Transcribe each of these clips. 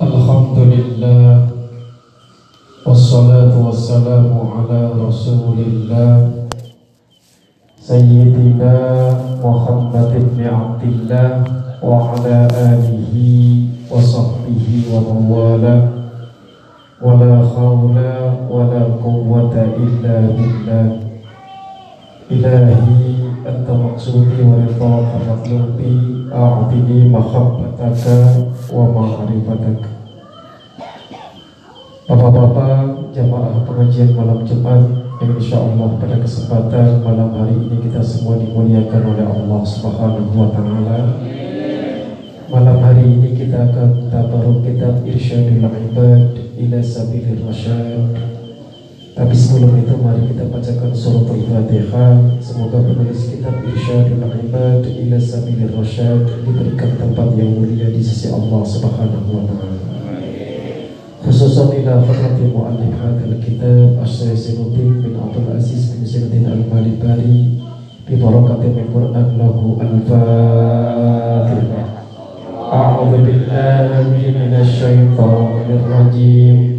الحمد لله والصلاة والسلام على رسول الله سيدنا محمد بن عبد الله وعلى آله وصحبه ومن والاه. ولا حول ولا قوة إلا بالله. إلهي أنت مقصودي ورضاك مطلوبي أعطني محبتك ومعرفتك Bapak-bapak jamaah pengajian malam Jumat yang insya Allah pada kesempatan malam hari ini kita semua dimuliakan oleh Allah Subhanahu wa taala. Malam hari ini kita akan tabaruk kitab Irsyadul Ibad ila Sabilir Rasyad. Tapi sebelum itu mari kita bacakan surat Al-Fatihah. Semoga penulis kitab Irsyadul Ibad ila Sabilir Rasyad diberikan tempat yang mulia di sisi Allah Subhanahu wa taala. خصوصا إلى فقرة مؤلف هذا الكتاب الشيخ سينوتين بن عبد العزيز بن سينوتين المالباري ببركة من القرآن له الفاتحة أعوذ بالله من الشيطان الرجيم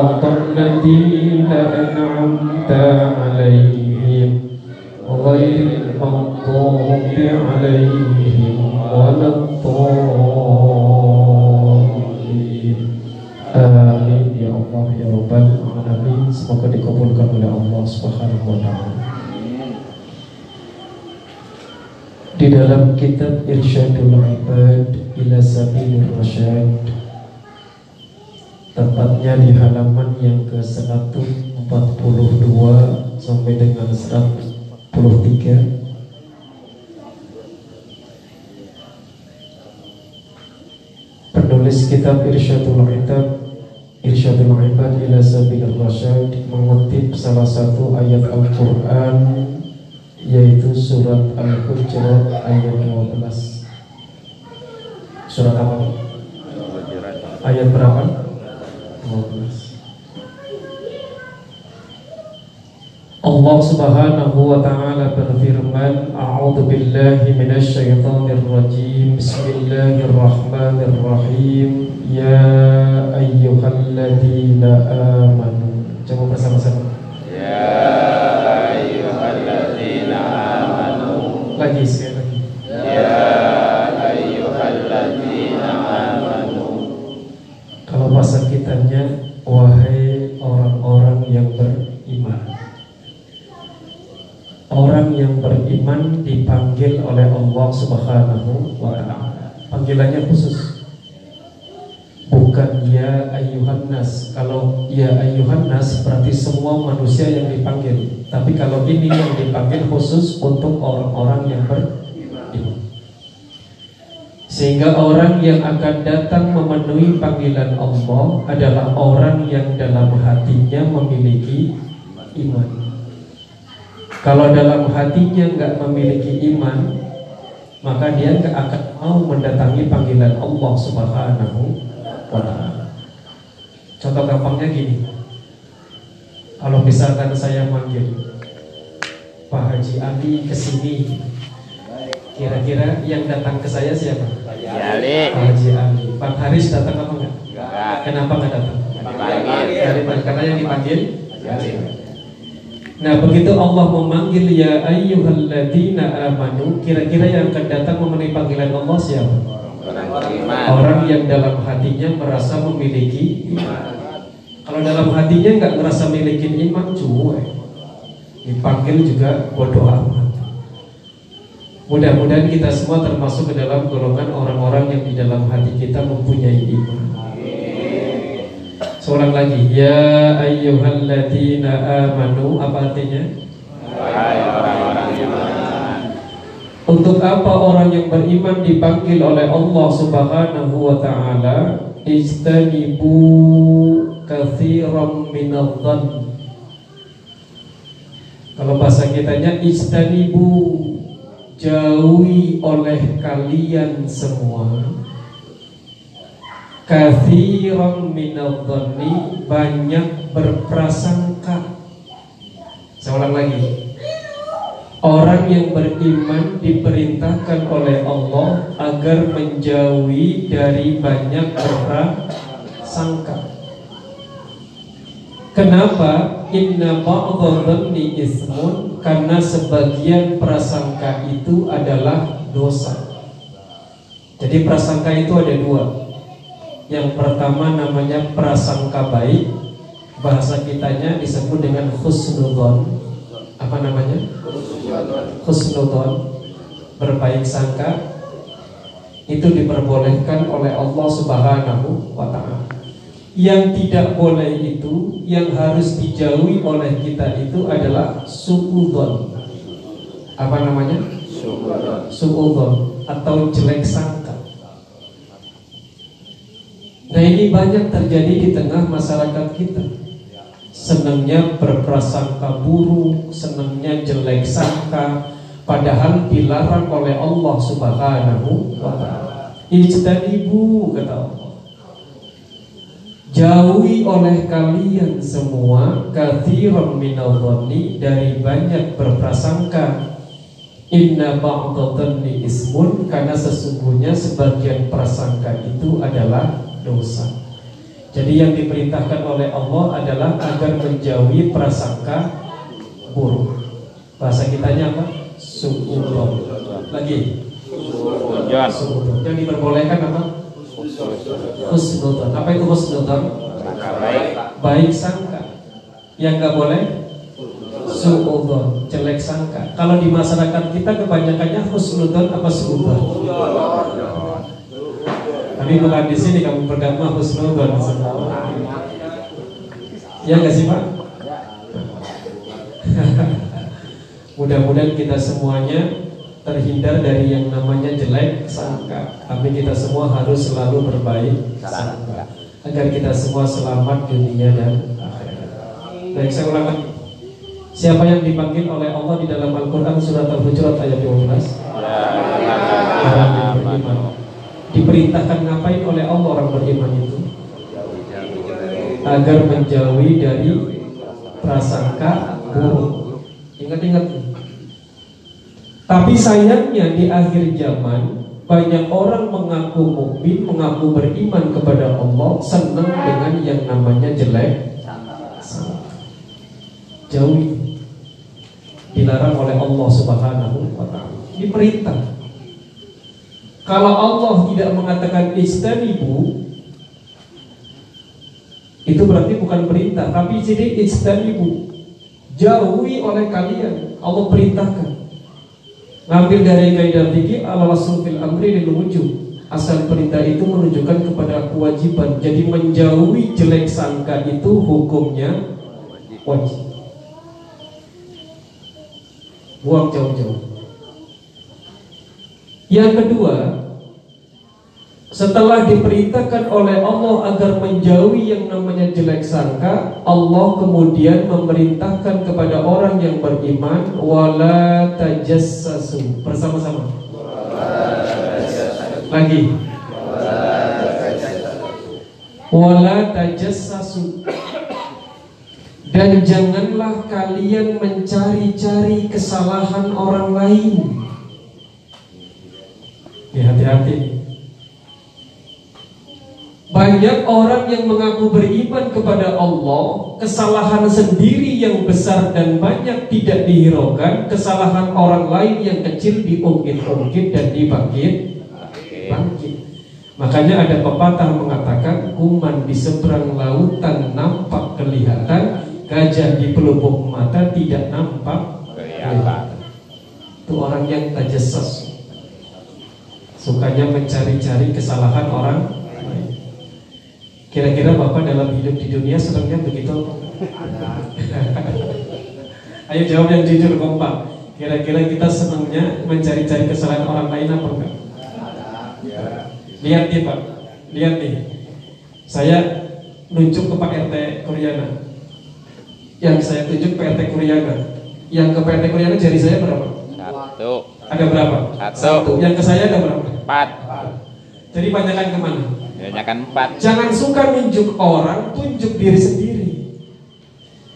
الذين أنعمت عليهم غير المغضوب عليهم ولا الضالين Amin ya Allah ya Rabbal Alamin Semoga dikabulkan oleh Allah Subhanahu wa taala. Di dalam kitab Irsyadul Ibad ila Sabilir Rasyad Tepatnya di halaman yang ke-142 sampai dengan 143 Penulis kitab Irsyadul Ibad Irsyadul Ibad ila Sabilir Rasyad mengutip salah satu ayat Al-Quran yaitu surat Al-Hujurat ayat 12 Surat apa? Ayat berapa? 12 Allah Subhanahu wa taala berfirman, A'udzu billahi minasyaitonir rajim. Bismillahirrahmanirrahim. Ya ayyuhalladzina amanu. Coba bersama-sama. Ya ayyuhalladzina Allah Subhanahu wa taala. Panggilannya khusus. Bukan ya ayyuhan nas. Kalau ya ayyuhan nas berarti semua manusia yang dipanggil. Tapi kalau ini yang dipanggil khusus untuk orang-orang yang beriman. Sehingga orang yang akan datang memenuhi panggilan Allah adalah orang yang dalam hatinya memiliki iman. Kalau dalam hatinya nggak memiliki iman, maka dia nggak akan mau mendatangi panggilan Allah Subhanahu wa Ta'ala. Contoh gampangnya gini, kalau misalkan saya manggil Pak Haji Ali ke sini, kira-kira yang datang ke saya siapa? Pak Haji Ali. Pak Haris datang apa enggak? Enggak Kenapa nggak datang? Dipanggil Dari karena yang dipanggil Nah begitu Allah memanggil ya ayyuhalladzina amanu Kira-kira yang akan datang memenuhi panggilan Allah siapa? Orang beriman Orang yang dalam hatinya merasa memiliki iman. Kalau dalam hatinya nggak merasa memiliki iman cuek. Dipanggil juga bodoh amat. Mudah-mudahan kita semua termasuk ke dalam golongan orang-orang yang di dalam hati kita mempunyai iman Seorang lagi Ya ayyuhalladzina amanu Apa artinya? Wahai orang-orang beriman Untuk apa orang yang beriman dipanggil oleh Allah Subhanahu wa taala? Ijtanibu kathiram minadhan Kalau bahasa kitanya Ijtanibu Jauhi oleh kalian semua Kathiram minadhani Banyak berprasangka Saya ulang lagi Orang yang beriman diperintahkan oleh Allah agar menjauhi dari banyak prasangka. Kenapa? Inna ba'dadhanni ismun karena sebagian prasangka itu adalah dosa. Jadi prasangka itu ada dua. Yang pertama namanya prasangka baik, bahasa kitanya disebut dengan husnudzon. Apa namanya? husnudon berbaik sangka itu diperbolehkan oleh Allah Subhanahu wa taala. Yang tidak boleh itu, yang harus dijauhi oleh kita itu adalah suudzon. Apa namanya? Suudzon atau jelek sangka. Nah ini banyak terjadi di tengah masyarakat kita senangnya berprasangka buruk, senangnya jelek sangka, padahal dilarang oleh Allah Subhanahu wa taala. Ijtanibu kata Allah. Jauhi oleh kalian semua kathiran minadhanni dari banyak berprasangka. Inna ba'dadhanni ismun karena sesungguhnya sebagian prasangka itu adalah dosa. Jadi yang diperintahkan oleh Allah adalah agar menjauhi prasangka buruk. Bahasa kitanya apa? Suudon. Lagi. Suudon. Yang diperbolehkan apa? Husnudon. Apa itu husnudon? Baik. Baik sangka. Yang nggak boleh suudon, jelek sangka. Kalau di masyarakat kita kebanyakannya husnudon apa suudon? Tapi bukan di sini kamu bergabung husnudon Ya nggak sih Pak? Mudah-mudahan kita semuanya terhindar dari yang namanya jelek sangka. Tapi kita semua harus selalu berbaik sangka agar kita semua selamat dunia dan akhirat. Baik, saya ulang lagi. Siapa yang dipanggil oleh Allah di dalam Al-Quran surat Al-Hujurat ayat 12? Orang yang beriman. Diperintahkan ngapain oleh Allah orang beriman itu? Agar menjauhi dari prasangka buruk. Ingat-ingat. Tapi sayangnya di akhir zaman banyak orang mengaku mukmin, mengaku beriman kepada Allah, senang dengan yang namanya jelek. Jauhi. Dilarang oleh Allah Subhanahu wa taala. Diperintah. Kalau Allah tidak mengatakan istanibu itu berarti bukan perintah, tapi jadi istanibu. Jauhi oleh kalian. Allah perintahkan. Ngambil dari kaidah fikih ala rasul fil amri lil wujub. Asal perintah itu menunjukkan kepada kewajiban. Jadi menjauhi jelek sangka itu hukumnya wajib. Buang jauh-jauh. Yang kedua, setelah diperintahkan oleh Allah agar menjauhi yang namanya jelek sangka, Allah kemudian memerintahkan kepada orang yang beriman wala tajassasu bersama-sama. Lagi. Wala tajassasu. Dan janganlah kalian mencari-cari kesalahan orang lain. Ya hati-hati. Banyak orang yang mengaku beriman kepada Allah, kesalahan sendiri yang besar dan banyak tidak dihiraukan, kesalahan orang lain yang kecil diungkit-ungkit dan dibangkit. Bangkit. Makanya ada pepatah mengatakan kuman di seberang lautan nampak kelihatan, gajah di pelupuk mata tidak nampak kelihatan. Itu orang yang tajassus. Sukanya mencari-cari kesalahan orang lain. Kira-kira Bapak dalam hidup di dunia senangnya begitu? Ayo jawab yang jujur kompak. Kira-kira kita senangnya mencari-cari kesalahan orang lain apa enggak? Lihat nih Pak, lihat nih. Saya nunjuk ke Pak RT Koreana. Yang saya tunjuk Pak RT Koreana. Yang ke Pak RT Koreana jari saya berapa? Satu. Ada berapa? Satu. Yang ke saya ada berapa? Empat. Jadi banyakkan ke mana? Kebanyakan empat. Jangan suka nunjuk orang, tunjuk diri sendiri.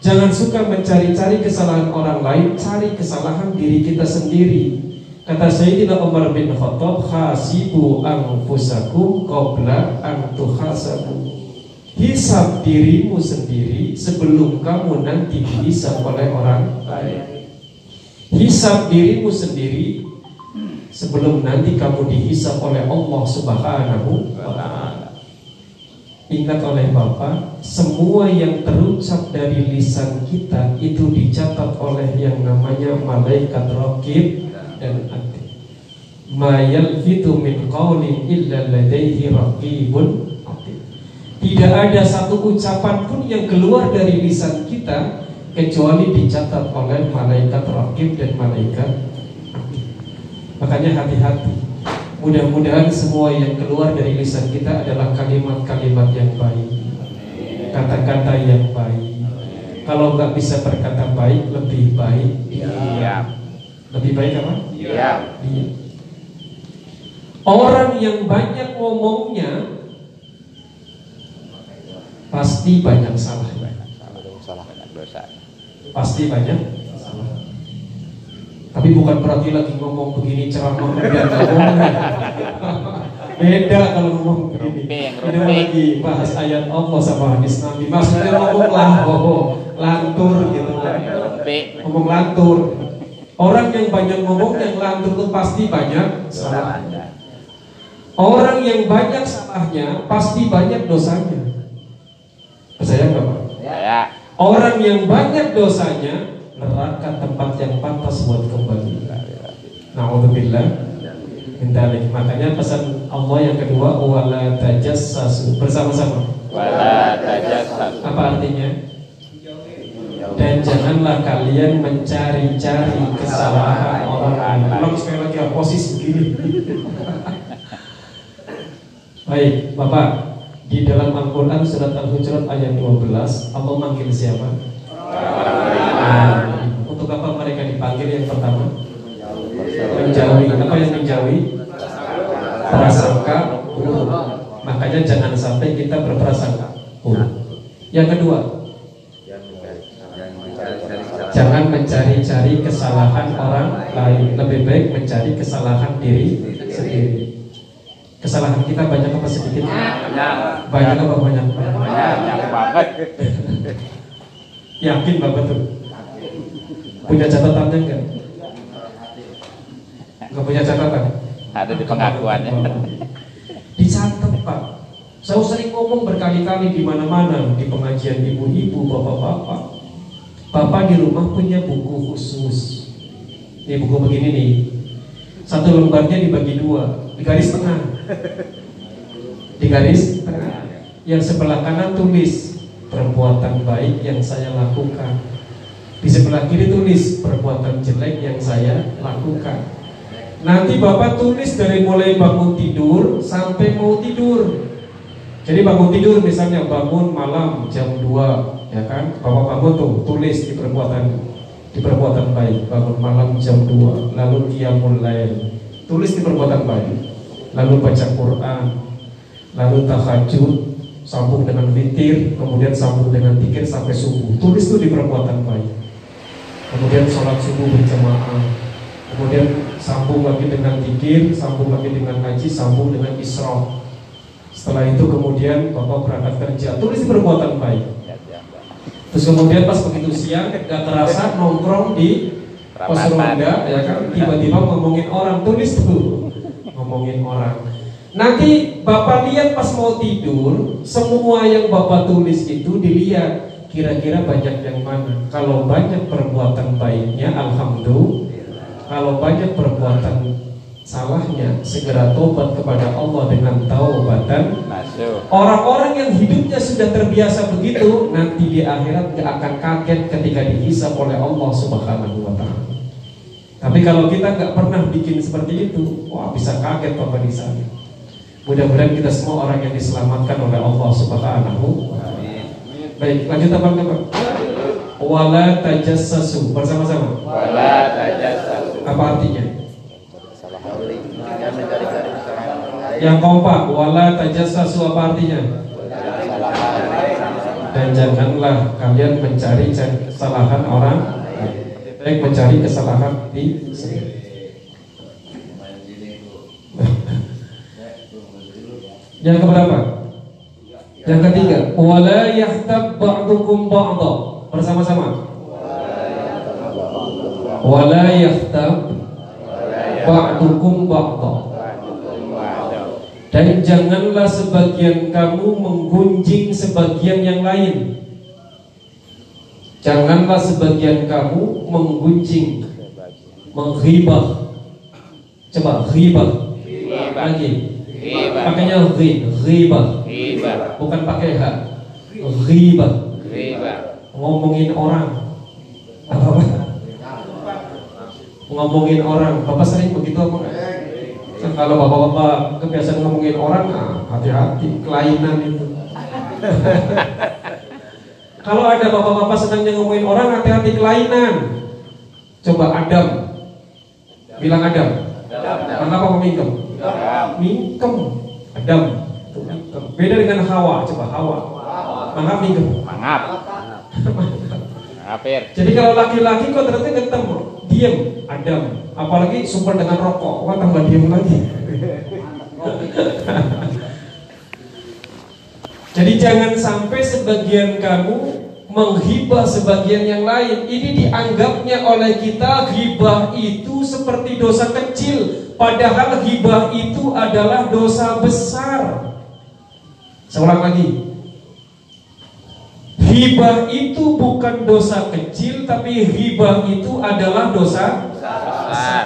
Jangan suka mencari-cari kesalahan orang lain, cari kesalahan diri kita sendiri. Kata Sayyidina Umar bin Khattab, "Hasibu anfusakum qabla an tuhasabu." Hisab dirimu sendiri sebelum kamu nanti dihisab oleh orang lain. Hisab dirimu sendiri sebelum nanti kamu dihisab oleh Allah Subhanahu wa taala. Ingat oleh Bapak, semua yang terucap dari lisan kita itu dicatat oleh yang namanya malaikat raqib dan atid. Ma yalfitu min qawlin illa ladaihi raqibun. Tidak ada satu ucapan pun yang keluar dari lisan kita kecuali dicatat oleh malaikat raqib dan malaikat. Makanya hati-hati. Mudah-mudahan semua yang keluar dari lisan kita adalah kalimat-kalimat yang baik, kata-kata yang baik. Kalau nggak bisa berkata baik, lebih baik. Iya. Lebih baik apa? Iya. Iya. Orang yang banyak ngomongnya pasti banyak salah. Salah banyak dosa. Pasti banyak. Tapi bukan berarti lagi ngomong begini ceramah ngomong. Beda kalau ngomong begini. Ini lagi bahas ayat Allah sama hadis Nabi. Maksudnya ngomong lah, oh, lantur gitu. Rumpi. Ngomong lantur. Orang yang banyak ngomong yang lantur itu pasti banyak salah. Orang yang banyak salahnya pasti banyak dosanya. Percaya nggak Pak? Ya. Orang yang banyak dosanya neraka tempat yang pantas buat kembali. Nauzubillah min dzalik. Makanya pesan Allah yang kedua wala tajassasu bersama-sama. Wala tajassus. Apa artinya? Dan janganlah kalian mencari-cari kesalahan orang lain. Ulang sekali lagi posisi begini. Baik, Bapak, di dalam Al-Quran surat Al-Hujurat ayat 12 Allah manggil siapa untuk apa mereka dipanggil yang pertama? Menjauhi. Apa yang menjauhi? Prasangka buruk. Makanya jangan sampai kita berprasangka buruk. Yang kedua, jangan mencari-cari kesalahan orang lain. Lebih baik mencari kesalahan diri sendiri. Kesalahan kita banyak apa sedikit? Banyak. Banyak apa banyak? Banyak banget. Yakin Bapak tuh? Punya catatannya enggak? Enggak punya catatan? Ada di pengakuannya. Dicatat Pak. Saya sering ngomong berkali-kali di mana-mana di pengajian ibu-ibu, bapak-bapak. Bapak di rumah punya buku khusus. Ini buku begini nih. Satu lembarnya dibagi dua, di garis tengah. Di garis tengah. Yang sebelah kanan tulis perbuatan baik yang saya lakukan. Di sebelah kiri tulis perbuatan jelek yang saya lakukan. Nanti Bapak tulis dari mulai bangun tidur sampai mau tidur. Jadi bangun tidur misalnya bangun malam jam 2 ya kan? Bapak bangun tuh tulis di perbuatan di perbuatan baik bangun malam jam 2 lalu dia mulai tulis di perbuatan baik lalu baca Quran lalu tahajud sambung dengan witir kemudian sambung dengan tikir sampai subuh. Tulis tuh di perbuatan baik. Kemudian sholat subuh berjamaah. Kemudian sambung lagi dengan tikir sambung lagi dengan ngaji sambung dengan isra setelah itu kemudian bapak berangkat kerja tulis perbuatan baik Terus kemudian pas begitu siang gak terasa nongkrong di pos ronda ya kan tiba-tiba ngomongin orang tulis tuh ngomongin orang. Nanti bapak lihat pas mau tidur semua yang bapak tulis itu dilihat kira-kira banyak yang mana. Kalau banyak perbuatan baiknya alhamdulillah. Kalau banyak perbuatan salahnya segera tobat kepada Allah dengan taubatan. Orang-orang yang hidupnya sudah terbiasa begitu Nanti di akhirat gak akan kaget ketika dihisap oleh Allah subhanahu wa ta'ala Tapi kalau kita gak pernah bikin seperti itu Wah bisa kaget Bapak di sana Mudah-mudahan kita semua orang yang diselamatkan oleh Allah Subhanahu Baik, lanjut apa teman Wala tajassasu bersama-sama. Wala tajassasu. Apa artinya? Yang kompak, wala tajassasu apa artinya? Dan janganlah kalian mencari kesalahan orang baik mencari kesalahan di sendiri. Yang keberapa? Yang ketiga, wala yahtab ba'dukum ba'dha. Bersama-sama. Wala yahtab ba'dukum ba'dha. Dan janganlah sebagian kamu menggunjing sebagian yang lain. Janganlah sebagian kamu menggunjing, menghibah. Coba ghibah. Lagi. Pakainya ghibah. Ghibah. Bukan pakai h. Ghibah. Ghibah. Ngomongin orang. Apa? Ngomongin orang. Bapak sering begitu apa enggak? Kan kalau bapak-bapak kebiasaan ngomongin orang, ah, hati-hati, kelainan itu. kalau ada bapak-bapak sedang ngomongin orang, hati-hati kelainan. Coba Adam, bilang Adam. Kenapa memingkem? Mingkem, Adam. Mingkem. Beda dengan Hawa, coba Hawa. Mangap mingkem. Mangap. Ngapir. Jadi kalau laki-laki kok ternyata ketemu diam, Adam. Apalagi super dengan rokok, wah tambah diam lagi. Jadi jangan sampai sebagian kamu menghibah sebagian yang lain. Ini dianggapnya oleh kita hibah itu seperti dosa kecil, padahal hibah itu adalah dosa besar. Seulang lagi, Hibah itu bukan dosa kecil Tapi hibah itu adalah dosa Besar.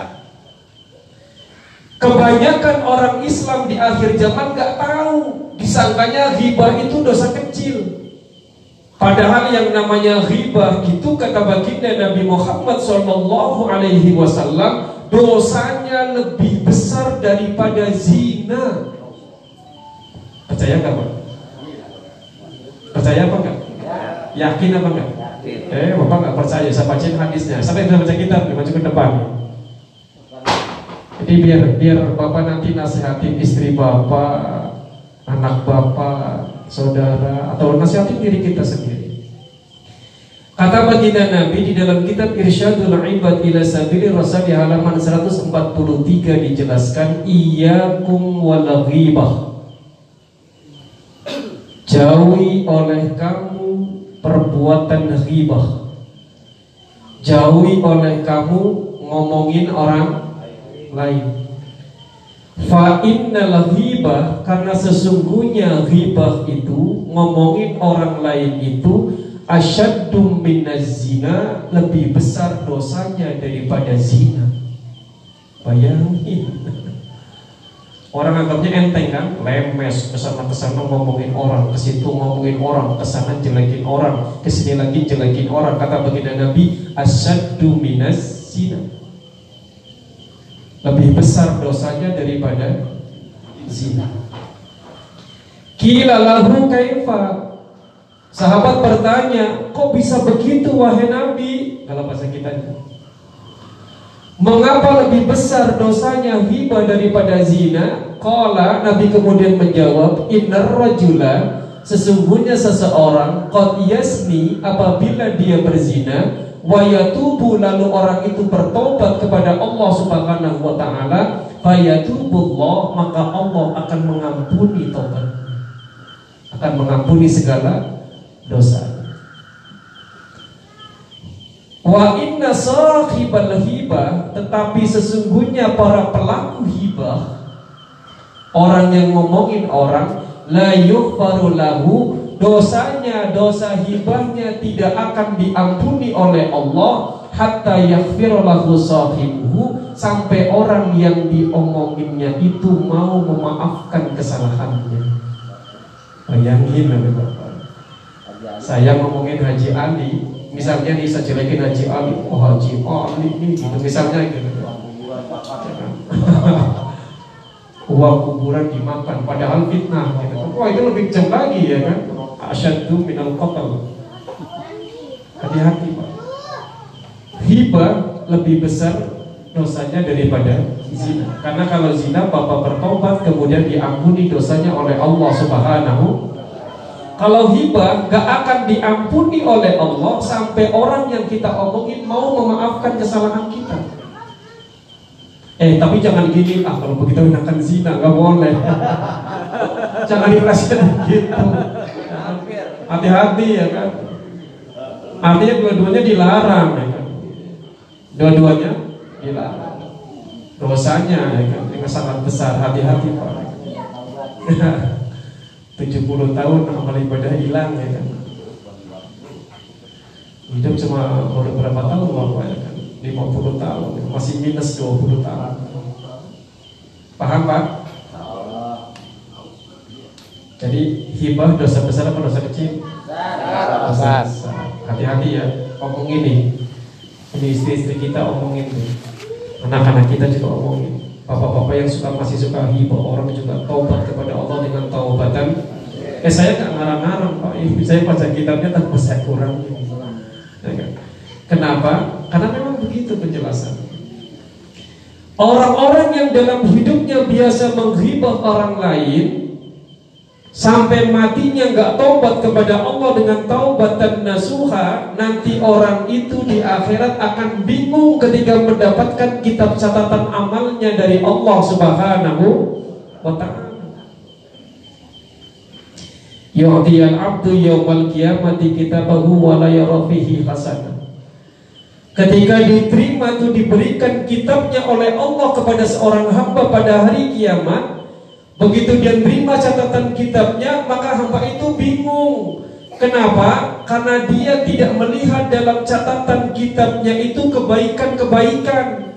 Kebanyakan orang Islam di akhir zaman gak tahu Disangkanya hibah itu dosa kecil Padahal yang namanya hibah itu kata baginda Nabi Muhammad Wasallam dosanya lebih besar daripada zina. Percaya nggak pak? Percaya apa enggak? Yakin apa enggak? Eh, bapak nggak percaya, saya bacain hadisnya. Sampai kita baca kitab, maju ke depan. Jadi biar biar bapak nanti nasihatin istri bapak, anak bapak, saudara, atau nasihatin diri kita sendiri. Kata baginda Nabi di dalam kitab Irsyadul Ibad ila Sabili Rasul di halaman 143 dijelaskan Iyakum wal ghibah Jauhi oleh kamu perbuatan ghibah Jauhi oleh kamu ngomongin orang lain Fa innal ghibah karena sesungguhnya ghibah itu ngomongin orang lain itu asyaddu minaz zina lebih besar dosanya daripada zina. Bayangin. Orang anggapnya enteng kan, lemes ke sana ke sana ngomongin orang, ke situ ngomongin orang, ke sana jelekin orang, ke sini lagi jelekin orang. Kata baginda Nabi, asyaddu minaz zina. Lebih besar dosanya daripada zina. Kila lahu kaifa Sahabat bertanya, kok bisa begitu wahai Nabi? Kalau bahasa kita Mengapa lebih besar dosanya hibah daripada zina? Kala Nabi kemudian menjawab, Innar rajula Sesungguhnya seseorang Qad yasni apabila dia berzina Wayatubu lalu orang itu bertobat kepada Allah subhanahu wa ta'ala Fayatubullah maka Allah akan mengampuni tobat Akan mengampuni segala dosa. Wa inna sahibal hibah tetapi sesungguhnya para pelaku hibah orang yang ngomongin orang la yughfaru lahu dosanya dosa hibahnya tidak akan diampuni oleh Allah hatta yaghfir lahu sahibuhu sampai orang yang diomonginnya itu mau memaafkan kesalahannya. Bayangin Bapak. Saya ngomongin Haji Ali, misalnya nih saya jelekin Haji Ali, oh Haji Ali ini gitu. Misalnya gitu. dua kuburan dimakan padahal fitnah gitu. Wah itu lebih kejam lagi ya kan? Asyaddu minal qatl. Hati-hati Pak. Hibah lebih besar dosanya daripada zina. Karena kalau zina bapak bertobat kemudian diampuni dosanya oleh Allah Subhanahu kalau hibah gak akan diampuni oleh Allah sampai orang yang kita omongin mau memaafkan kesalahan kita. Eh tapi jangan gini ah kalau begitu enakan zina nggak boleh. jangan dirasain gitu. Hati-hati ya kan. Artinya dua-duanya dilarang ya kan. Dua-duanya dilarang. Dosanya ya kan yang sangat besar. Hati-hati pak. 70 tahun amal ibadah hilang ya kan? Hidup cuma baru berapa tahun bapak ya kan? 50 tahun. Masih minus 20 tahun. Paham pak? Jadi hibah dosa besar apa dosa kecil? Besar. hati-hati ya. Ngomong ini ini istri-istri kita omongin tuh anak-anak kita juga omongin Bapak-bapak yang suka masih suka hibah orang juga taubat kepada Allah dengan taubatan. Eh saya nggak ngarang-ngarang Pak, ini saya baca kitabnya tanpa saya kurang. Ya kan? Kenapa? Karena memang begitu penjelasan. Orang-orang yang dalam hidupnya biasa menghibah orang lain Sampai matinya nggak taubat kepada Allah dengan taubat dan nasuha Nanti orang itu di akhirat akan bingung ketika mendapatkan kitab catatan amalnya dari Allah subhanahu wa ta'ala. Yu'tiyal abdu yawmal qiyamati kitabahu wa la hasanah Ketika diterima itu diberikan kitabnya oleh Allah kepada seorang hamba pada hari kiamat Begitu dia terima catatan kitabnya Maka hamba itu bingung Kenapa? Karena dia tidak melihat dalam catatan kitabnya itu kebaikan-kebaikan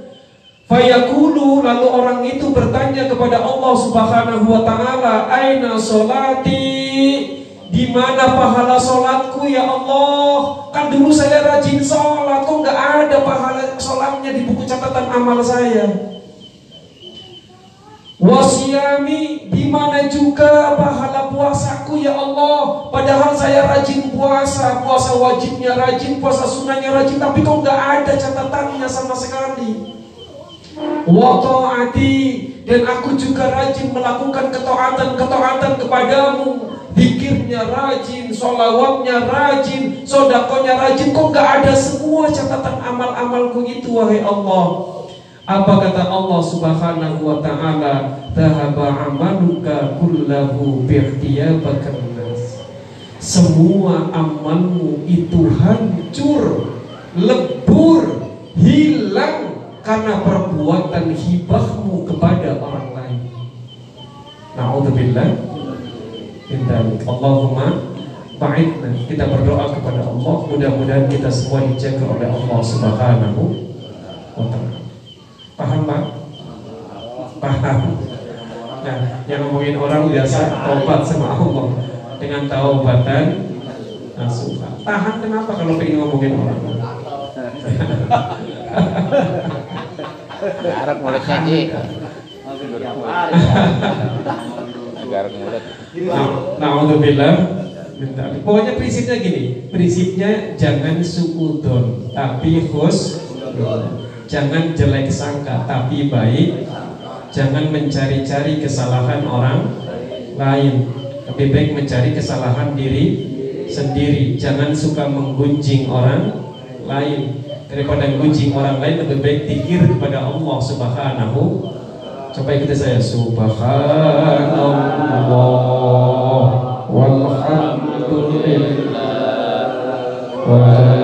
Fayakulu lalu orang itu bertanya kepada Allah Subhanahu wa taala, "Aina solati?" Di mana pahala solatku ya Allah? Kan dulu saya rajin sholat, kok nggak ada pahala sholatnya di buku catatan amal saya? Wasiami di mana juga pahala puasaku ya Allah. Padahal saya rajin puasa Puasa wajibnya rajin, puasa sunnahnya rajin Tapi kok nggak ada catatannya sama sekali. Wa ta'ati Dan aku juga rajin melakukan ketaatan-ketaatan kepadamu. Dikirnya rajin, solawatnya rajin, sodakonya rajin Kok nggak ada semua catatan amal-amalku itu wahai Allah apa kata Allah Subhanahu wa taala? Dhahaba amaluka kullahu bi'tiyabakan nas. Semua amalmu itu hancur, lebur, hilang karena perbuatan hibahmu kepada orang lain. Nauzubillah min Allahumma ba'idna. Kita berdoa kepada Allah, mudah-mudahan kita semua dijaga oleh Allah Subhanahu wa taala. Paham Pak? Paham Nah, yang ngomongin orang biasa Taubat sama Allah Dengan taubatan nasuha Tahan kenapa kalau pengen ngomongin orang? Garuk mulutnya Ji. Garuk mulut. Nah, Alhamdulillah Pokoknya prinsipnya gini Prinsipnya jangan sukudon Tapi khus Jangan jelek sangka Tapi baik. Jangan mencari-cari kesalahan orang lain Lebih baik mencari kesalahan diri sendiri. Jangan suka menggunjing orang lain. Daripada gunjing orang lain Lebih baik dikir kepada Allah subhanahu. Coba ikuti saya Subhanallah Walhamdulillah Wa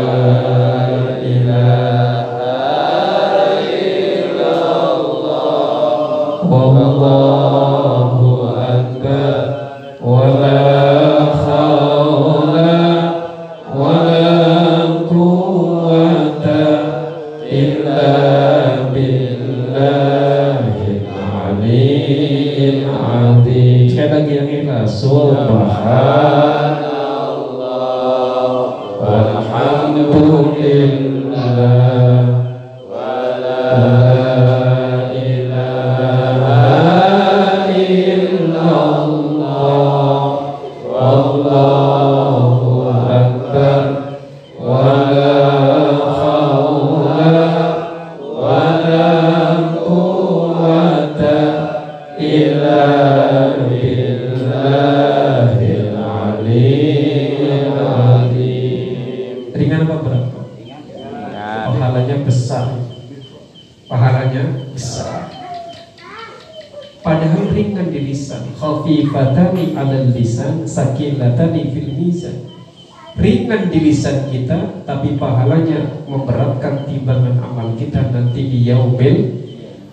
tapi pahalanya memberatkan timbangan amal kita nanti di yaumil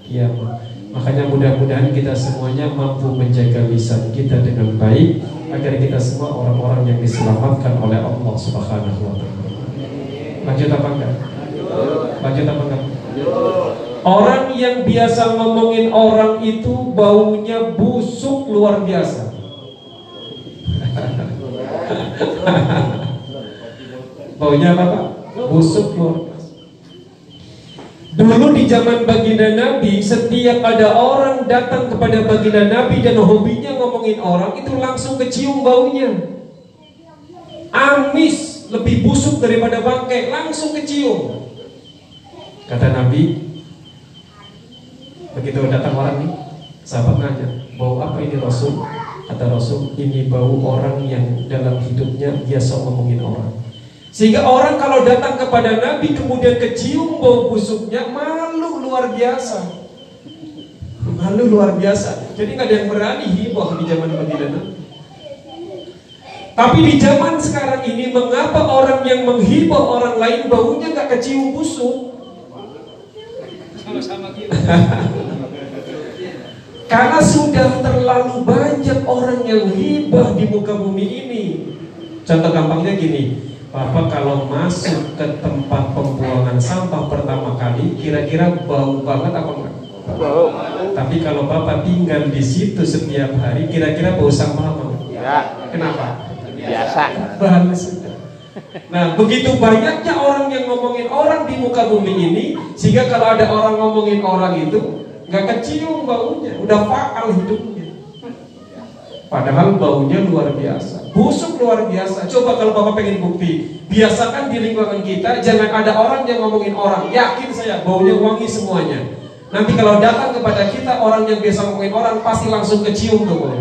kiamat. Makanya mudah-mudahan kita semuanya mampu menjaga lisan kita dengan baik agar kita semua orang-orang yang diselamatkan oleh Allah Subhanahu wa taala. Lanjut apa enggak? Lanjut apa enggak? Orang yang biasa ngomongin orang itu baunya busuk luar biasa. baunya apa Pak? Busuk luar biasa. Dulu di zaman baginda Nabi, setiap ada orang datang kepada baginda Nabi dan hobinya ngomongin orang, itu langsung kecium baunya. Amis, lebih busuk daripada bangkai, langsung kecium. Kata Nabi, begitu datang orang nih, sahabat nanya, bau apa ini Rasul? Kata Rasul, ini bau orang yang dalam hidupnya biasa ngomongin orang. Sehingga orang kalau datang kepada Nabi kemudian kecium bau busuknya malu luar biasa. Malu luar biasa. Jadi nggak ada yang berani hibah di zaman Nabi. Tapi di zaman sekarang ini mengapa orang yang menghibah orang lain baunya nggak kecium busuk? Karena sudah terlalu banyak orang yang hibah di muka bumi ini. Contoh gampangnya gini, Bapak kalau masuk ke tempat pembuangan sampah pertama kali, kira-kira bau banget apa enggak? Bau. Tapi kalau Bapak tinggal di situ setiap hari, kira-kira bau sampah apa enggak? Ya, Kenapa? biasa. Sudah. Nah, begitu banyaknya orang yang ngomongin orang di muka bumi ini, sehingga kalau ada orang ngomongin orang itu, nggak kecium baunya, udah faal hidupnya. Padahal baunya luar biasa, busuk luar biasa. Coba kalau bapak pengen bukti, biasakan di lingkungan kita jangan ada orang yang ngomongin orang. Yakin saya baunya wangi semuanya. Nanti kalau datang kepada kita orang yang biasa ngomongin orang pasti langsung kecium tuh.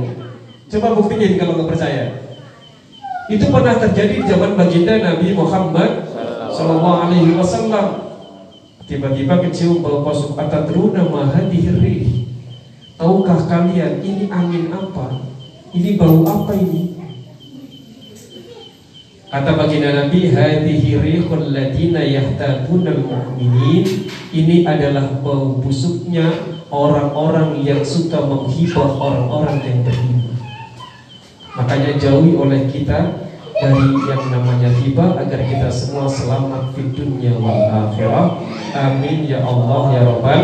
Coba buktiin kalau nggak percaya. Itu pernah terjadi di zaman baginda Nabi Muhammad Sallallahu Alaihi Wasallam. Tiba-tiba kecium bau busuk atadruna mahadihri. Tahukah kalian ini angin apa? Ini bau apa ini? Kata baginda Nabi, hadhihi rihul ladina yahtabuna mu'minin. Ini adalah bau busuknya orang-orang yang suka menghibah orang-orang yang beriman. Makanya jauhi oleh kita dari yang namanya hibah agar kita semua selamat di dunia wal akhirah. Amin ya Allah ya Rabbal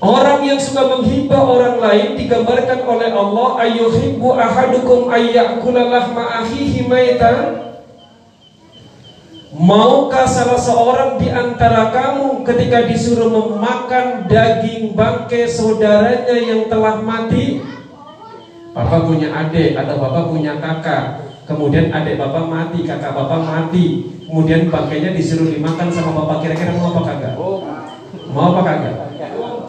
Orang yang suka menghibah orang lain digambarkan oleh Allah ayyuhibbu ahadukum ayyakula lahma akhihi maitan Maukah salah seorang di antara kamu ketika disuruh memakan daging bangkai saudaranya yang telah mati? Bapak punya adik atau bapak punya kakak Kemudian adik bapak mati, kakak bapak mati Kemudian bangkainya disuruh dimakan sama bapak Kira-kira mau apa kagak? Mau apa kagak?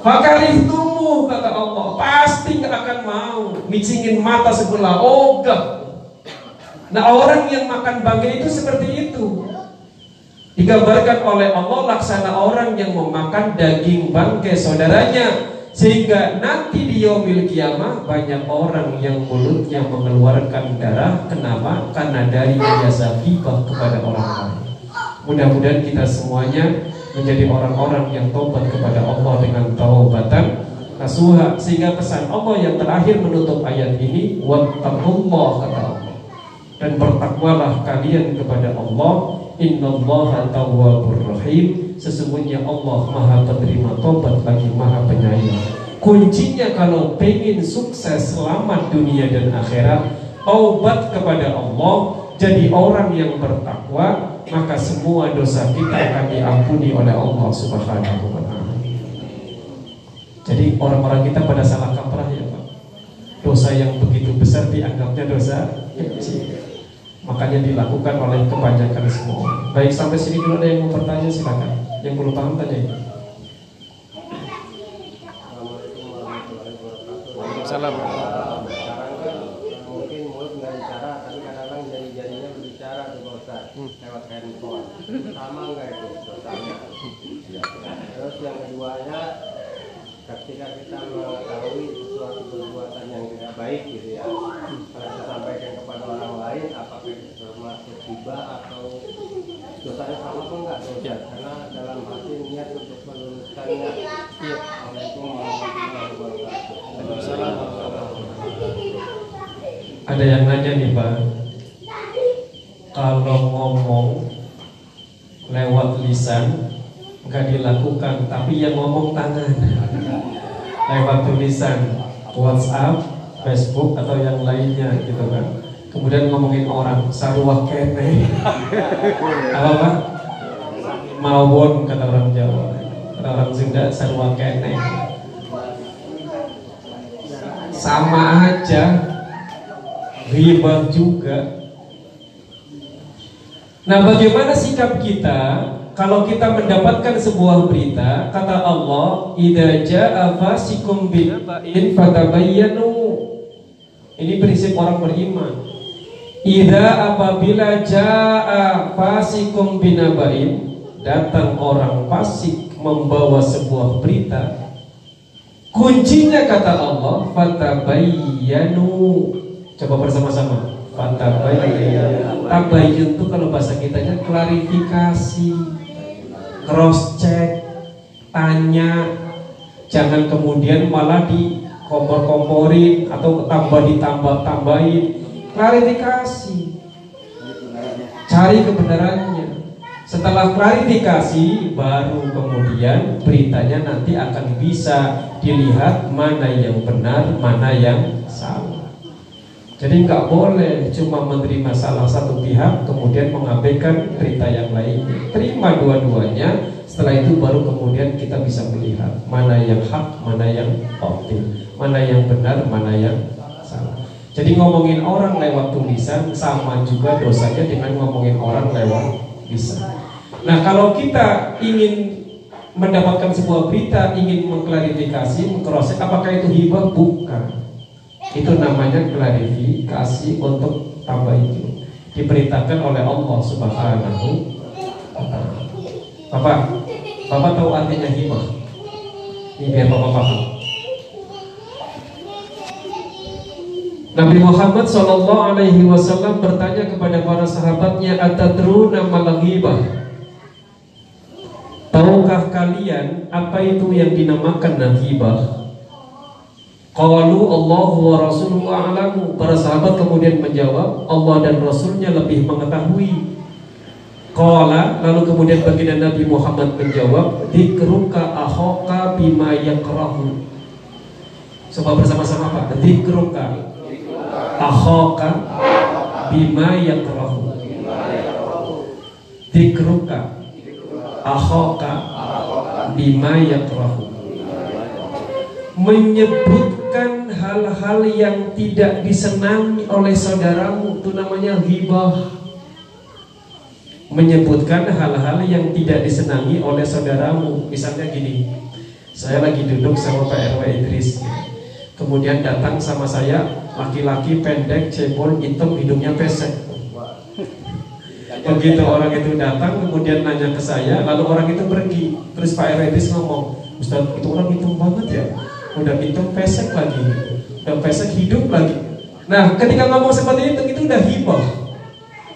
Fakarih tumu kata Allah. Pasti gak akan mau Micingin mata sebelah. Ogah Nah orang yang makan bangkai itu seperti itu. Digambarkan oleh Allah Laksana orang yang memakan daging bangkai saudaranya. Sehingga nanti di yaumil kiamah Banyak orang yang mulutnya mengeluarkan darah. Kenapa? Karena dari biasa gibah kepada orang lain. Mudah-mudahan kita semuanya menjadi orang-orang yang tobat kepada Allah dengan taubatan nasuha. Sehingga pesan Allah yang terakhir menutup ayat ini wattaqullah kata Allah. Dan bertakwalah kalian kepada Allah. Innallaha tawwabur rahim. Sesungguhnya Allah maha penerima tobat lagi maha penyayang. Kuncinya kalau pengen sukses selamat dunia dan akhirat taubat kepada Allah. Jadi orang yang bertakwa maka semua dosa kita akan diampuni oleh Allah Subhanahu wa taala. Jadi orang-orang kita pada salah kaprah ya Pak. Dosa yang begitu besar dianggapnya dosa kecil. Makanya dilakukan oleh kebanyakan semua. Baik sampai sini dulu ada yang mau bertanya silakan. Yang belum paham tanya. Waalaikumsalam. mungkin mulut nggak bicara tapi kadang-kadang jari-jarinya berbicara tuh Pak Ustaz lewat handphone sama enggak itu dosanya terus yang keduanya ketika kita mengetahui sesuatu perbuatan yang tidak baik gitu ya kalau kita sampaikan kepada orang lain apakah itu tiba atau dosanya sama apa enggak dosa karena dalam hati niat untuk meluruskannya iya Assalamualaikum warahmatullahi wabarakatuh Ada yang nanya nih Pak. Kalau ngomong lewat lisan nggak dilakukan tapi yang ngomong tangan. Lewat tulisan WhatsApp, Facebook atau yang lainnya gitu kan kemudian ngomongin orang sarwa kene apa Pak mawon kata orang Jawa kata orang Sunda sarwa kene sama aja riba juga. Nah, bagaimana sikap kita kalau kita mendapatkan sebuah berita kata Allah, "Idza jaa fasikum binaba'in fatabayyanu." Ini prinsip orang beriman. Idza apabila jaa fasikum binaba'in, datang orang fasik membawa sebuah berita. Kuncinya kata Allah, fatabayyanu. Coba bersama-sama. Fatabayyanu. Tabayyun itu kalau bahasa kitanya klarifikasi, cross check, tanya. Jangan kemudian malah di kompor-komporin atau tambah ditambah-tambahin. Klarifikasi. Cari kebenarannya. Setelah klarifikasi baru kemudian beritanya nanti akan bisa dilihat mana yang benar, mana yang salah. Jadi nggak boleh cuma menerima salah satu pihak kemudian mengabaikan berita yang lainnya. Terima dua-duanya. Setelah itu baru kemudian kita bisa melihat mana yang hak, mana yang batil, mana yang benar, mana yang salah. Jadi ngomongin orang lewat tulisan sama juga dosanya dengan ngomongin orang lewat lisan. Nah kalau kita ingin mendapatkan sebuah berita, ingin mengklarifikasi, mengcross apakah itu hibah? Bukan. Itu namanya klarifikasi untuk tambah itu. Diperintahkan oleh Allah Subhanahu. Bapak, Bapak tahu artinya hibah? Ini biar Bapak paham. Nabi Muhammad Shallallahu Alaihi Wasallam bertanya kepada para sahabatnya, "Atadruna mal ghibah?" Tahukah kalian apa itu yang dinamakan nahibah? Qalu Allah wa Rasuluhu a'lamu. Para sahabat kemudian menjawab, Allah dan Rasulnya lebih mengetahui. Qala lalu kemudian baginda Nabi Muhammad menjawab, "Dzikruka akhaka bima yakrahu." Coba bersama-sama Pak. Dzikruka akhaka bima yakrahu. Dzikruka akhaka bima yakrahu. Menyebutkan hal-hal yang tidak disenangi oleh saudaramu itu namanya ghibah. Menyebutkan hal-hal yang tidak disenangi oleh saudaramu. Misalnya gini saya lagi duduk sama Pak RW Idris kemudian datang sama saya laki-laki pendek cebol hitam hidungnya pesek Begitu orang itu datang kemudian nanya ke saya, lalu orang itu pergi. Terus Pak Eredis ngomong, Ustaz itu orang hitam banget ya, udah hitam pesek lagi, udah pesek hidup lagi. Nah ketika ngomong seperti itu, itu udah hibah.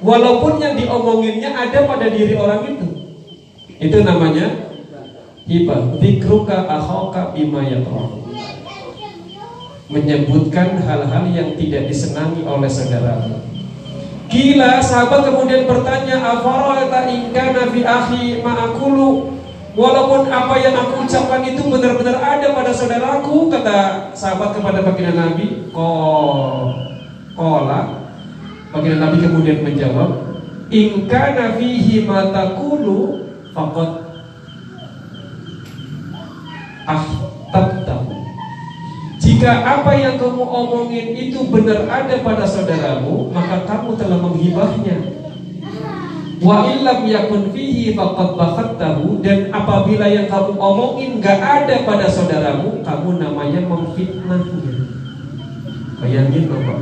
Walaupun yang diomonginnya ada pada diri orang itu, itu namanya hibah. Dikruka ahoka bima menyebutkan hal-hal yang tidak disenangi oleh saudara. Gila, sahabat kemudian bertanya, "Afara'ata in kana akhi ma'akulu?" Walaupun apa yang aku ucapkan itu benar-benar ada pada saudaraku, kata sahabat kepada baginda Nabi, "Qol qola." Baginda Nabi kemudian menjawab, "In kana fihi ma taqulu faqad ahtabtahu." Jika apa yang kamu omongin itu benar ada pada saudaramu, maka kamu telah menghibahnya. Wa illam yakun fihi faqad bakhattahu dan apabila yang kamu omongin gak ada pada saudaramu, kamu namanya memfitnahnya. Bayangin Bapak.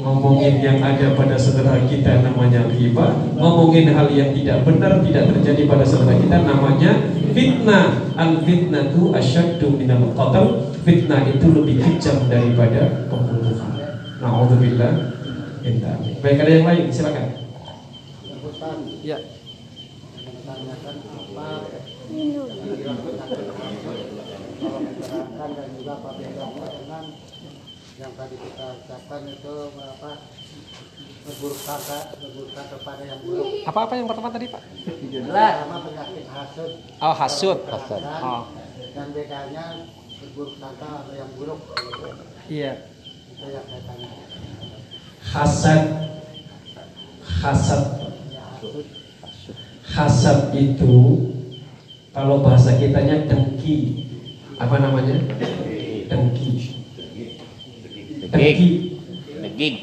ngomongin yang ada pada saudara kita namanya riba, ngomongin hal yang tidak benar tidak terjadi pada saudara kita namanya fitnah. Al fitnah itu asyaddu minal qatl. Fitnah itu lebih kejam daripada pembunuhan. Nauzubillah. Minta. Baik ada yang lain silakan. Ya. apa yang tadi kita ucapkan itu apa berburuk sangka berburuk kepada yang buruk Apa-apa yang pertama tadi, Pak? pertama penyakit hasut Oh, hasud. dan, Oh. dan bedanya berburuk sangka atau yang buruk Iya. itu yang saya tanya Hasad Hasad ya Hasad itu kalau bahasa kitanya dengki. Apa namanya? Dengki. Dengki. Deging.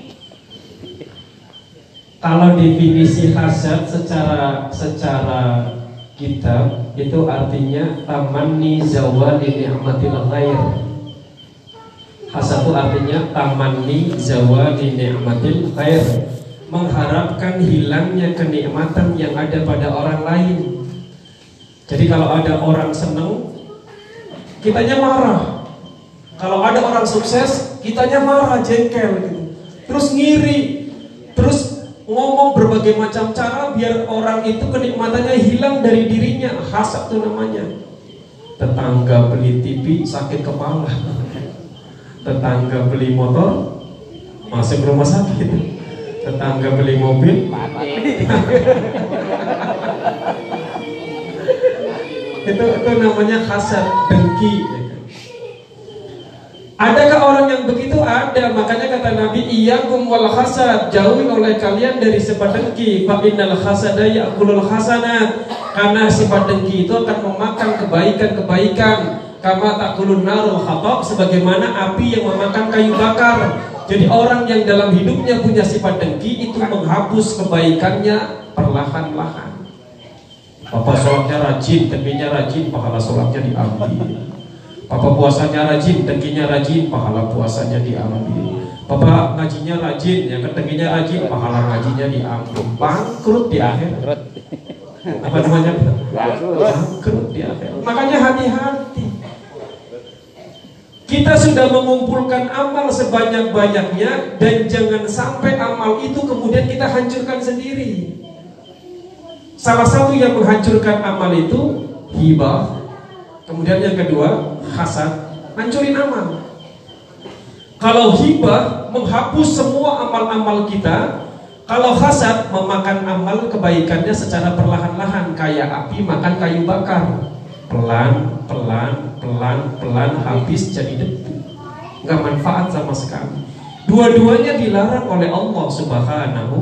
Kalau definisi hasad secara secara kitab itu artinya tamanni zawali ni'matil ghair. Hasad itu artinya tamanni zawali ni'matil ghair. Mengharapkan hilangnya kenikmatan yang ada pada orang lain. Jadi kalau ada orang seneng, kitanya marah. Kalau ada orang sukses, kitanya marah, jengkel gitu. Terus ngiri, terus ngomong berbagai macam cara biar orang itu kenikmatannya hilang dari dirinya. Hasad itu namanya. Tetangga beli TV sakit kepala. Tetangga beli motor masuk rumah sakit. Tetangga beli mobil itu itu namanya hasad dengki? Adakah orang yang begitu? Ada. Makanya kata Nabi, "Iyyakum wal hasad." Jauhi oleh kalian dari sifat dengki. Fa innal hasada ya'kulul hasanat. Karena sifat dengki itu akan memakan kebaikan-kebaikan. Kama takulun narul hatab sebagaimana api yang memakan kayu bakar. Jadi orang yang dalam hidupnya punya sifat dengki itu menghapus kebaikannya perlahan-lahan. Papa sholatnya rajin, dengkinya rajin, pahala sholatnya diambil. Papa puasanya rajin, dengkinya rajin, pahala puasanya diambil. Papa ngajinya rajin, ya dengkinya rajin, pahala ngajinya diambil. Bangkrut di akhir. Apa namanya? Bangkrut di akhir. Makanya hati-hati. Kita sudah mengumpulkan amal sebanyak-banyaknya dan jangan sampai amal itu kemudian kita hancurkan sendiri. Salah satu yang menghancurkan amal itu hibah. Kemudian yang kedua hasad, hancurin amal. Kalau hibah menghapus semua amal-amal kita, kalau hasad memakan amal kebaikannya secara perlahan-lahan kayak api makan kayu bakar. Pelan, pelan, pelan, pelan habis jadi debu. Nggak manfaat sama sekali. Dua-duanya dilarang oleh Allah Subhanahu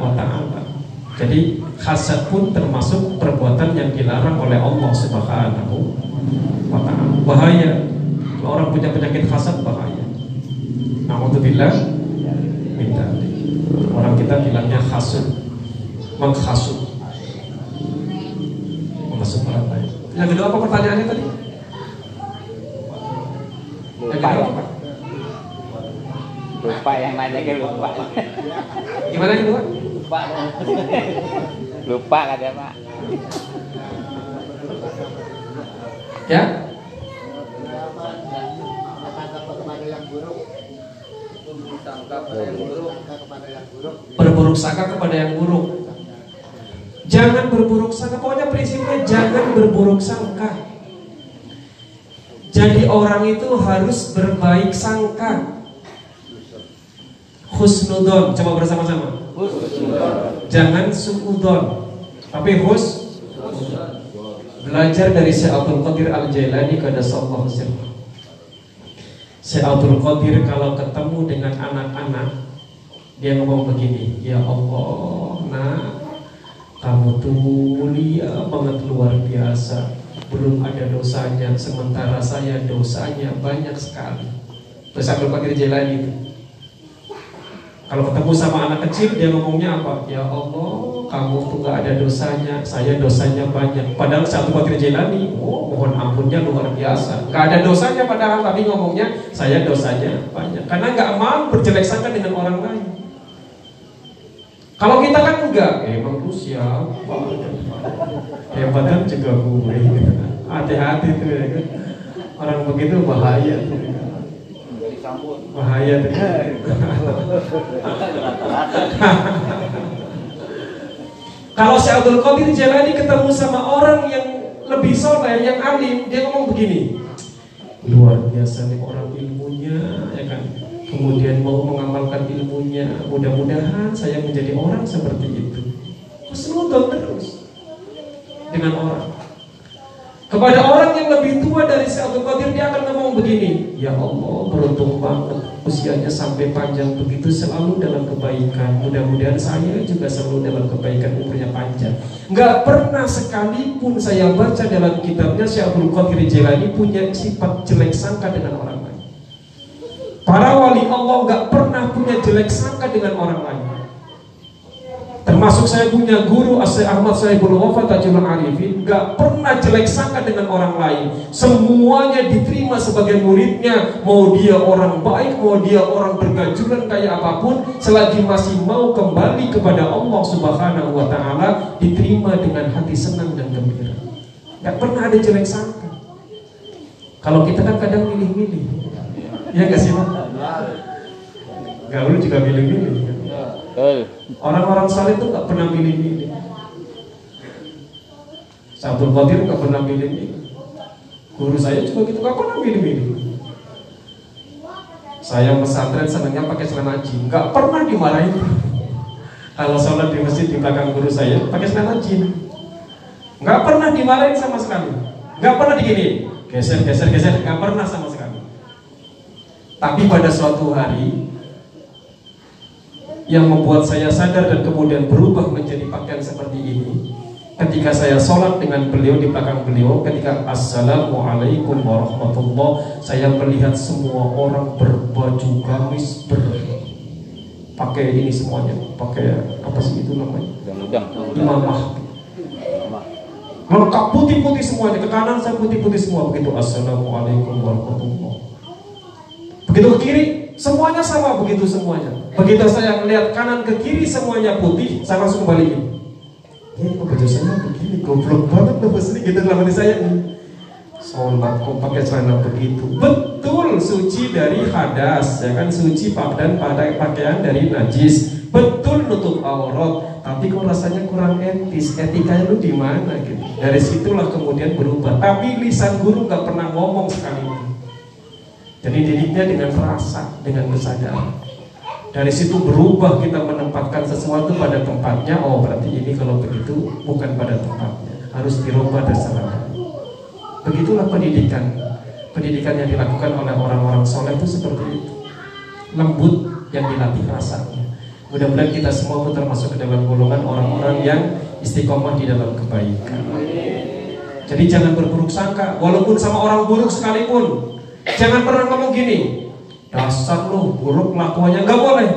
wa taala. Jadi hasad pun termasuk perbuatan yang dilarang oleh Allah Subhanahu wa taala. Bahaya. Kalau orang punya penyakit hasad bahaya. Nauzubillah minta. Orang kita bilangnya hasud. Menghasut. Menghasut orang lain. Yang kedua apa pertanyaannya tadi? Yang Lupa. kedua apa? Lupa yang nanya ke lupa. Gimana yang kedua? Lupa. Lupa katanya, Pak. Ya? apa sangka kepada yang buruk sangka kepada yang buruk sangka kepada yang buruk berburuk sangka kepada yang buruk. Jangan berburuk sangka. Pokoknya prinsipnya jangan berburuk sangka. Jadi orang itu harus berbaik sangka. Husnudon, coba bersama-sama. Jangan suudon, tapi hus. Belajar dari Syekh Abdul Qadir Al Jailani kepada Allah Syekh Abdul Qadir kalau ketemu dengan anak-anak dia ngomong begini, ya Allah, nah kamu tuh mulia banget luar biasa, belum ada dosanya, sementara saya dosanya banyak sekali. Terus Abdul Qadir Jailani itu. Kalau ketemu sama anak kecil dia ngomongnya apa? Ya Allah, kamu tuh nggak ada dosanya, saya dosanya banyak. Padahal satu Qadir Jailani, oh mohon ampunnya luar biasa. Nggak ada dosanya padahal tapi ngomongnya saya dosanya banyak. Karena nggak mau berjelek sangka dengan orang lain. Kalau kita kan enggak, emang lu siapa? Hebatan juga gue. Hati-hati tuh ya kan. Orang begitu bahaya tuh. Bahaya. Kalau si Abdul Qadir Jalani ketemu sama orang yang lebih soleh, yang alim, dia ngomong begini. Luar biasa nih orang ilmunya, ya kan. Kemudian mau mengamalkan ilmunya. Mudah-mudahan saya menjadi orang seperti itu. Husnudon terus dengan orang. Kepada orang yang lebih tua dari si Abdul Qadir dia akan ngomong begini Ya Allah beruntung banget Usianya sampai panjang begitu selalu dalam kebaikan. Mudah-mudahan saya juga selalu dalam kebaikan umurnya panjang. Nggak pernah sekalipun saya baca dalam kitabnya Si Abdul Qadir Jilani punya sifat jelek sangka dengan orang lain. Para wali Allah nggak pernah punya jelek sangka dengan orang lain Termasuk saya punya guru Asyik Ahmad Sahibul Wafat Tajul Arifin Gak pernah jelek sangka dengan orang lain. Semuanya diterima sebagai muridnya. Mau dia orang baik Mau dia orang bergajulan kayak apa pun Selagi masih mau kembali kepada Allah Subhanahu wa ta'ala Diterima dengan hati senang dan gembira. Gak pernah ada jelek sangka. Kalau kita kan kadang milih-milih. Ya gak sih Pak? Gaul juga milih-milih. Orang-orang saleh itu nggak pernah milih-milih. Sabtul Qadir nggak pernah milih-milih. Guru saya juga gitu nggak pernah milih-milih. Saya pesantren senangnya pakai celana jin, nggak pernah dimarahin. Kalau sholat di masjid di belakang guru saya pakai celana jin, nggak pernah dimarahin sama sekali, nggak pernah digini, geser geser geser, nggak pernah sama sekali. Tapi pada suatu hari yang membuat saya sadar dan kemudian berubah menjadi pakaian seperti ini. Ketika saya sholat dengan beliau di belakang beliau ketika assalamualaikum warahmatullah saya melihat semua orang berbaju gamis ber pakai ini semuanya. Pakai apa sih itu namanya? Imamah lengkap putih-putih semuanya. Ke kanan saya putih-putih semua. Begitu assalamualaikum warahmatullah. Begitu ke kiri semuanya sama begitu semuanya. Begitu saya melihat kanan ke kiri semuanya putih saya langsung balikin ini kok baju saya begini? Goblok banget loh bos ini gitu dalam hati saya. Sholat kok pakai celana begitu. Betul suci dari hadas ya kan? Suci dan pada pakaian dari najis. Betul nutup aurat. Tapi kok rasanya kurang etis? Etikanya lu di mana gitu? Dari situlah kemudian berubah. Tapi lisan guru nggak pernah ngomong sekali jadi didiknya dengan rasa dengan kesadaran. Dari situ berubah kita menempatkan sesuatu pada tempatnya. Oh berarti ini kalau begitu bukan pada tempatnya. Harus dirubah dasarnya begitulah pendidikan. Pendidikan yang dilakukan oleh orang-orang soleh itu seperti itu. Lembut yang dilatih rasanya. Mudah-mudahan kita semua pun termasuk ke dalam golongan orang-orang yang istiqomah di dalam kebaikan. Jadi jangan berburuk sangka walaupun sama orang buruk sekalipun jangan pernah ngomong gini. Dasar lu buruk lakuannya nggak boleh.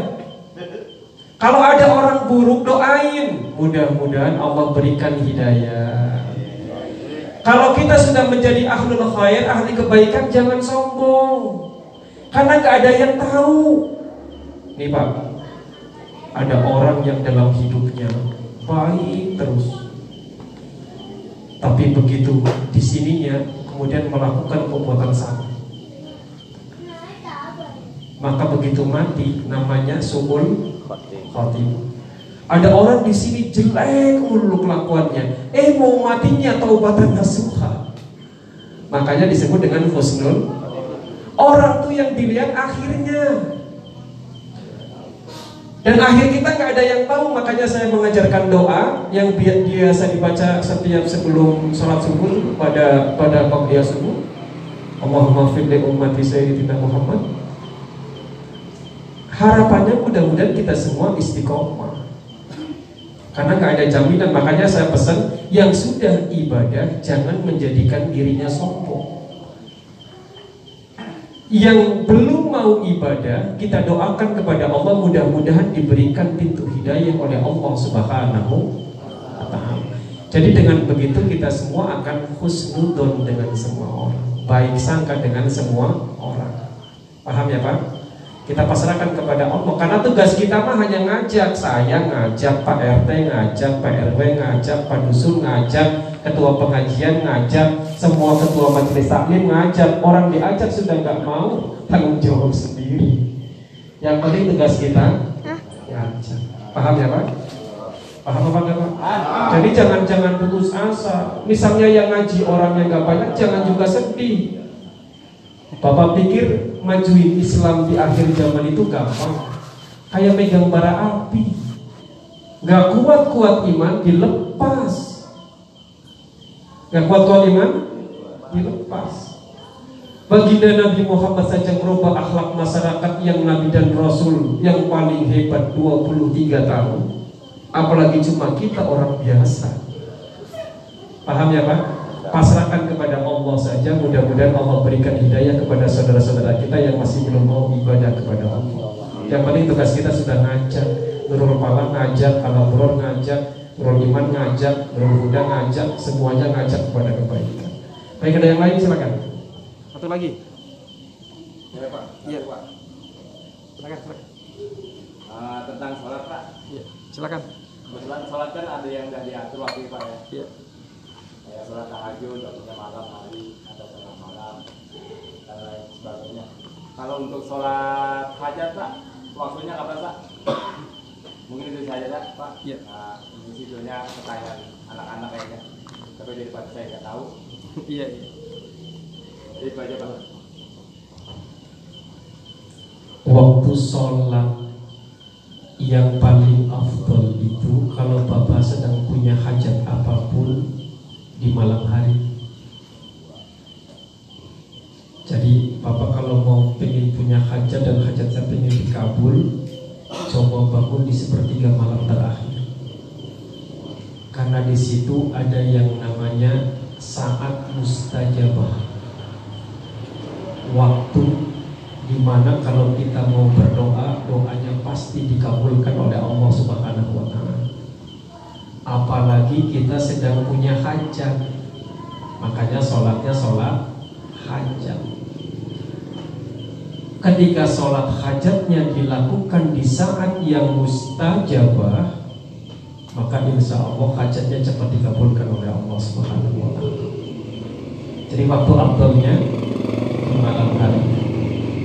Kalau ada orang buruk doain. Mudah-mudahan Allah berikan hidayah. Kalau kita sudah menjadi ahlul khair ahli kebaikan jangan sombong. Karena nggak ada yang tahu. Nih pak. Ada orang yang dalam hidupnya baik terus. Tapi begitu di sininya kemudian melakukan perbuatan salah maka begitu mati namanya subul khotimah. Ada orang di sini jelek mulu kelakuannya, eh mau matinya taubatan nasuha. Makanya disebut dengan husnul. Orang tuh yang dilihat akhirnya. Dan akhir kita nggak ada yang tahu, makanya saya mengajarkan doa yang bi- biasa dibaca setiap sebelum sholat subuh pada pada qobliyah subuh. Allahumma fir li ummati sayyidina Muhammad harapannya mudah-mudahan kita semua istiqomah karena nggak ada jaminan makanya saya pesan yang sudah ibadah jangan menjadikan dirinya sombong Yang belum mau ibadah, kita doakan kepada Allah mudah-mudahan diberikan pintu hidayah oleh Allah Subhanahu wa taala. Jadi dengan begitu kita semua akan husnudon dengan semua orang, baik sangka dengan semua orang. Paham ya Pak? Kita pasrahkan kepada Allah. Karena tugas kita mah hanya ngajak saya ngajak Pak RT ngajak Pak RW ngajak Pak Dusun ngajak ketua pengajian ngajak semua ketua majelis taklim ngajak orang diajak sudah nggak mau tanggung jawab sendiri. Yang penting tugas kita ngajak paham ya Pak? Paham apa enggak Pak? Jadi jangan jangan putus asa. Misalnya yang ngaji orangnya nggak banyak jangan juga sedih Bapak pikir majuin Islam di akhir zaman itu gampang. Kayak megang bara api. Gak kuat-kuat iman dilepas. Gak kuat-kuat iman dilepas. Baginda Nabi Muhammad saja merubah akhlak masyarakat yang Nabi dan Rasul yang paling hebat 23 tahun. Apalagi cuma kita orang biasa. Paham ya Pak? Pasrahkan kepada Allah saja mudah-mudahan Allah berikan hidayah kepada saudara-saudara kita yang masih belum mau ibadah kepada Allah yang paling tugas kita sudah ngajak Nurul Pala ngajak Al-Abror ngajak Nurul Iman ngajak Nurul Huda ngajak semuanya ngajak kepada kebaikan baik ada yang lain silakan satu lagi Ya Pak. Iya. Pak. silakan silakan Ah, tentang sholat Pak. Iya, silakan Kebetulan sholat kan ada yang udah diatur waktu Pak ya. Iya. Kayak sholat tahajud, waktunya malam hari, atau sholat malam, dan lain sebagainya. Kalau untuk sholat hajat Pak, waktunya kapan Pak? Mungkin itu saja Pak. Pak. Iya. Nah, ini judulnya pertanyaan anak-anak kayaknya. Tapi daripada saya nggak tahu, iya iya jadi itu aja Pak. waktu sholat yang paling afdol itu kalau bapak sedang punya hajat di malam hari. Jadi bapak kalau mau pengen punya hajat dan hajat saya pengen dikabul coba bangun di sepertiga malam terakhir. Karena di situ ada yang namanya saat mustajabah. Waktu di mana kalau kita mau berdoa doanya pasti dikabulkan oleh Allah Subhanahu wa taala. Apalagi kita sedang punya hajat. Makanya sholatnya sholat hajat. Ketika sholat hajatnya dilakukan di saat yang mustajabah, maka insya Allah hajatnya cepat dikabulkan oleh Allah Subhanahu wa. Jadi waktu abdulnya di malam hari.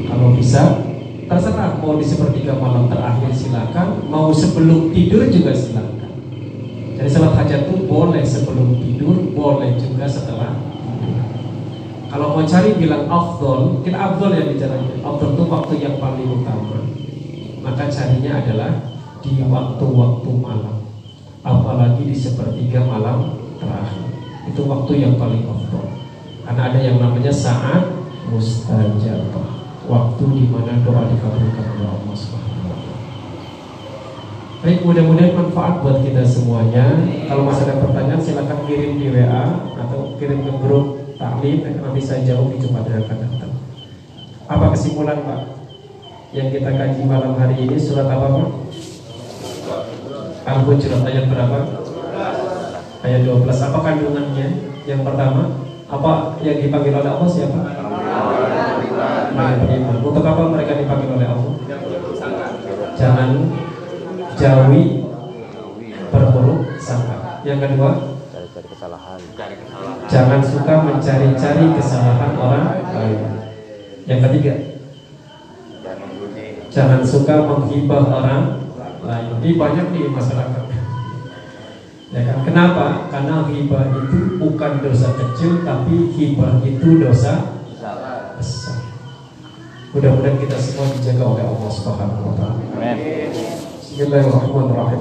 Kalau bisa terserah mau di sepertiga malam terakhir silakan, mau sebelum tidur juga silakan. Jadi salat hajat itu boleh sebelum tidur, boleh juga setelah. Kalau mau cari bilang afdol, kita afdol yang bicaranya. Afdol itu waktu yang paling utama. Maka carinya adalah di waktu-waktu malam. Apalagi di sepertiga malam terakhir. Itu waktu yang paling afdol. Karena ada yang namanya saat mustajabah waktu di mana doa dikabulkan oleh Allah. Baik, mudah-mudahan manfaat buat kita semuanya. Kalau masih ada pertanyaan silakan kirim di WA atau kirim ke grup taklim nanti saya jawab di Jumat yang akan datang. Apa kesimpulan Pak? Yang kita kaji malam hari ini surat apa Pak? Al-Hujurat ayat berapa? Ayat 12. Apa kandungannya? Yang pertama, apa yang dipanggil oleh Allah siapa? Mereka. Untuk apa mereka dipanggil oleh Allah? Jangan jauhi berburuk sangka. Yang kedua, Cari-cari kesalahan. jangan suka mencari-cari kesalahan orang lain. Yang ketiga, jangan suka menghibah orang lain. Ini banyak di masyarakat. Ya kan? Kenapa? Karena hibah itu bukan dosa kecil, tapi hibah itu dosa besar. Mudah-mudahan kita semua dijaga oleh Allah Subhanahu wa taala. Amin. bismillahi rahmani rahim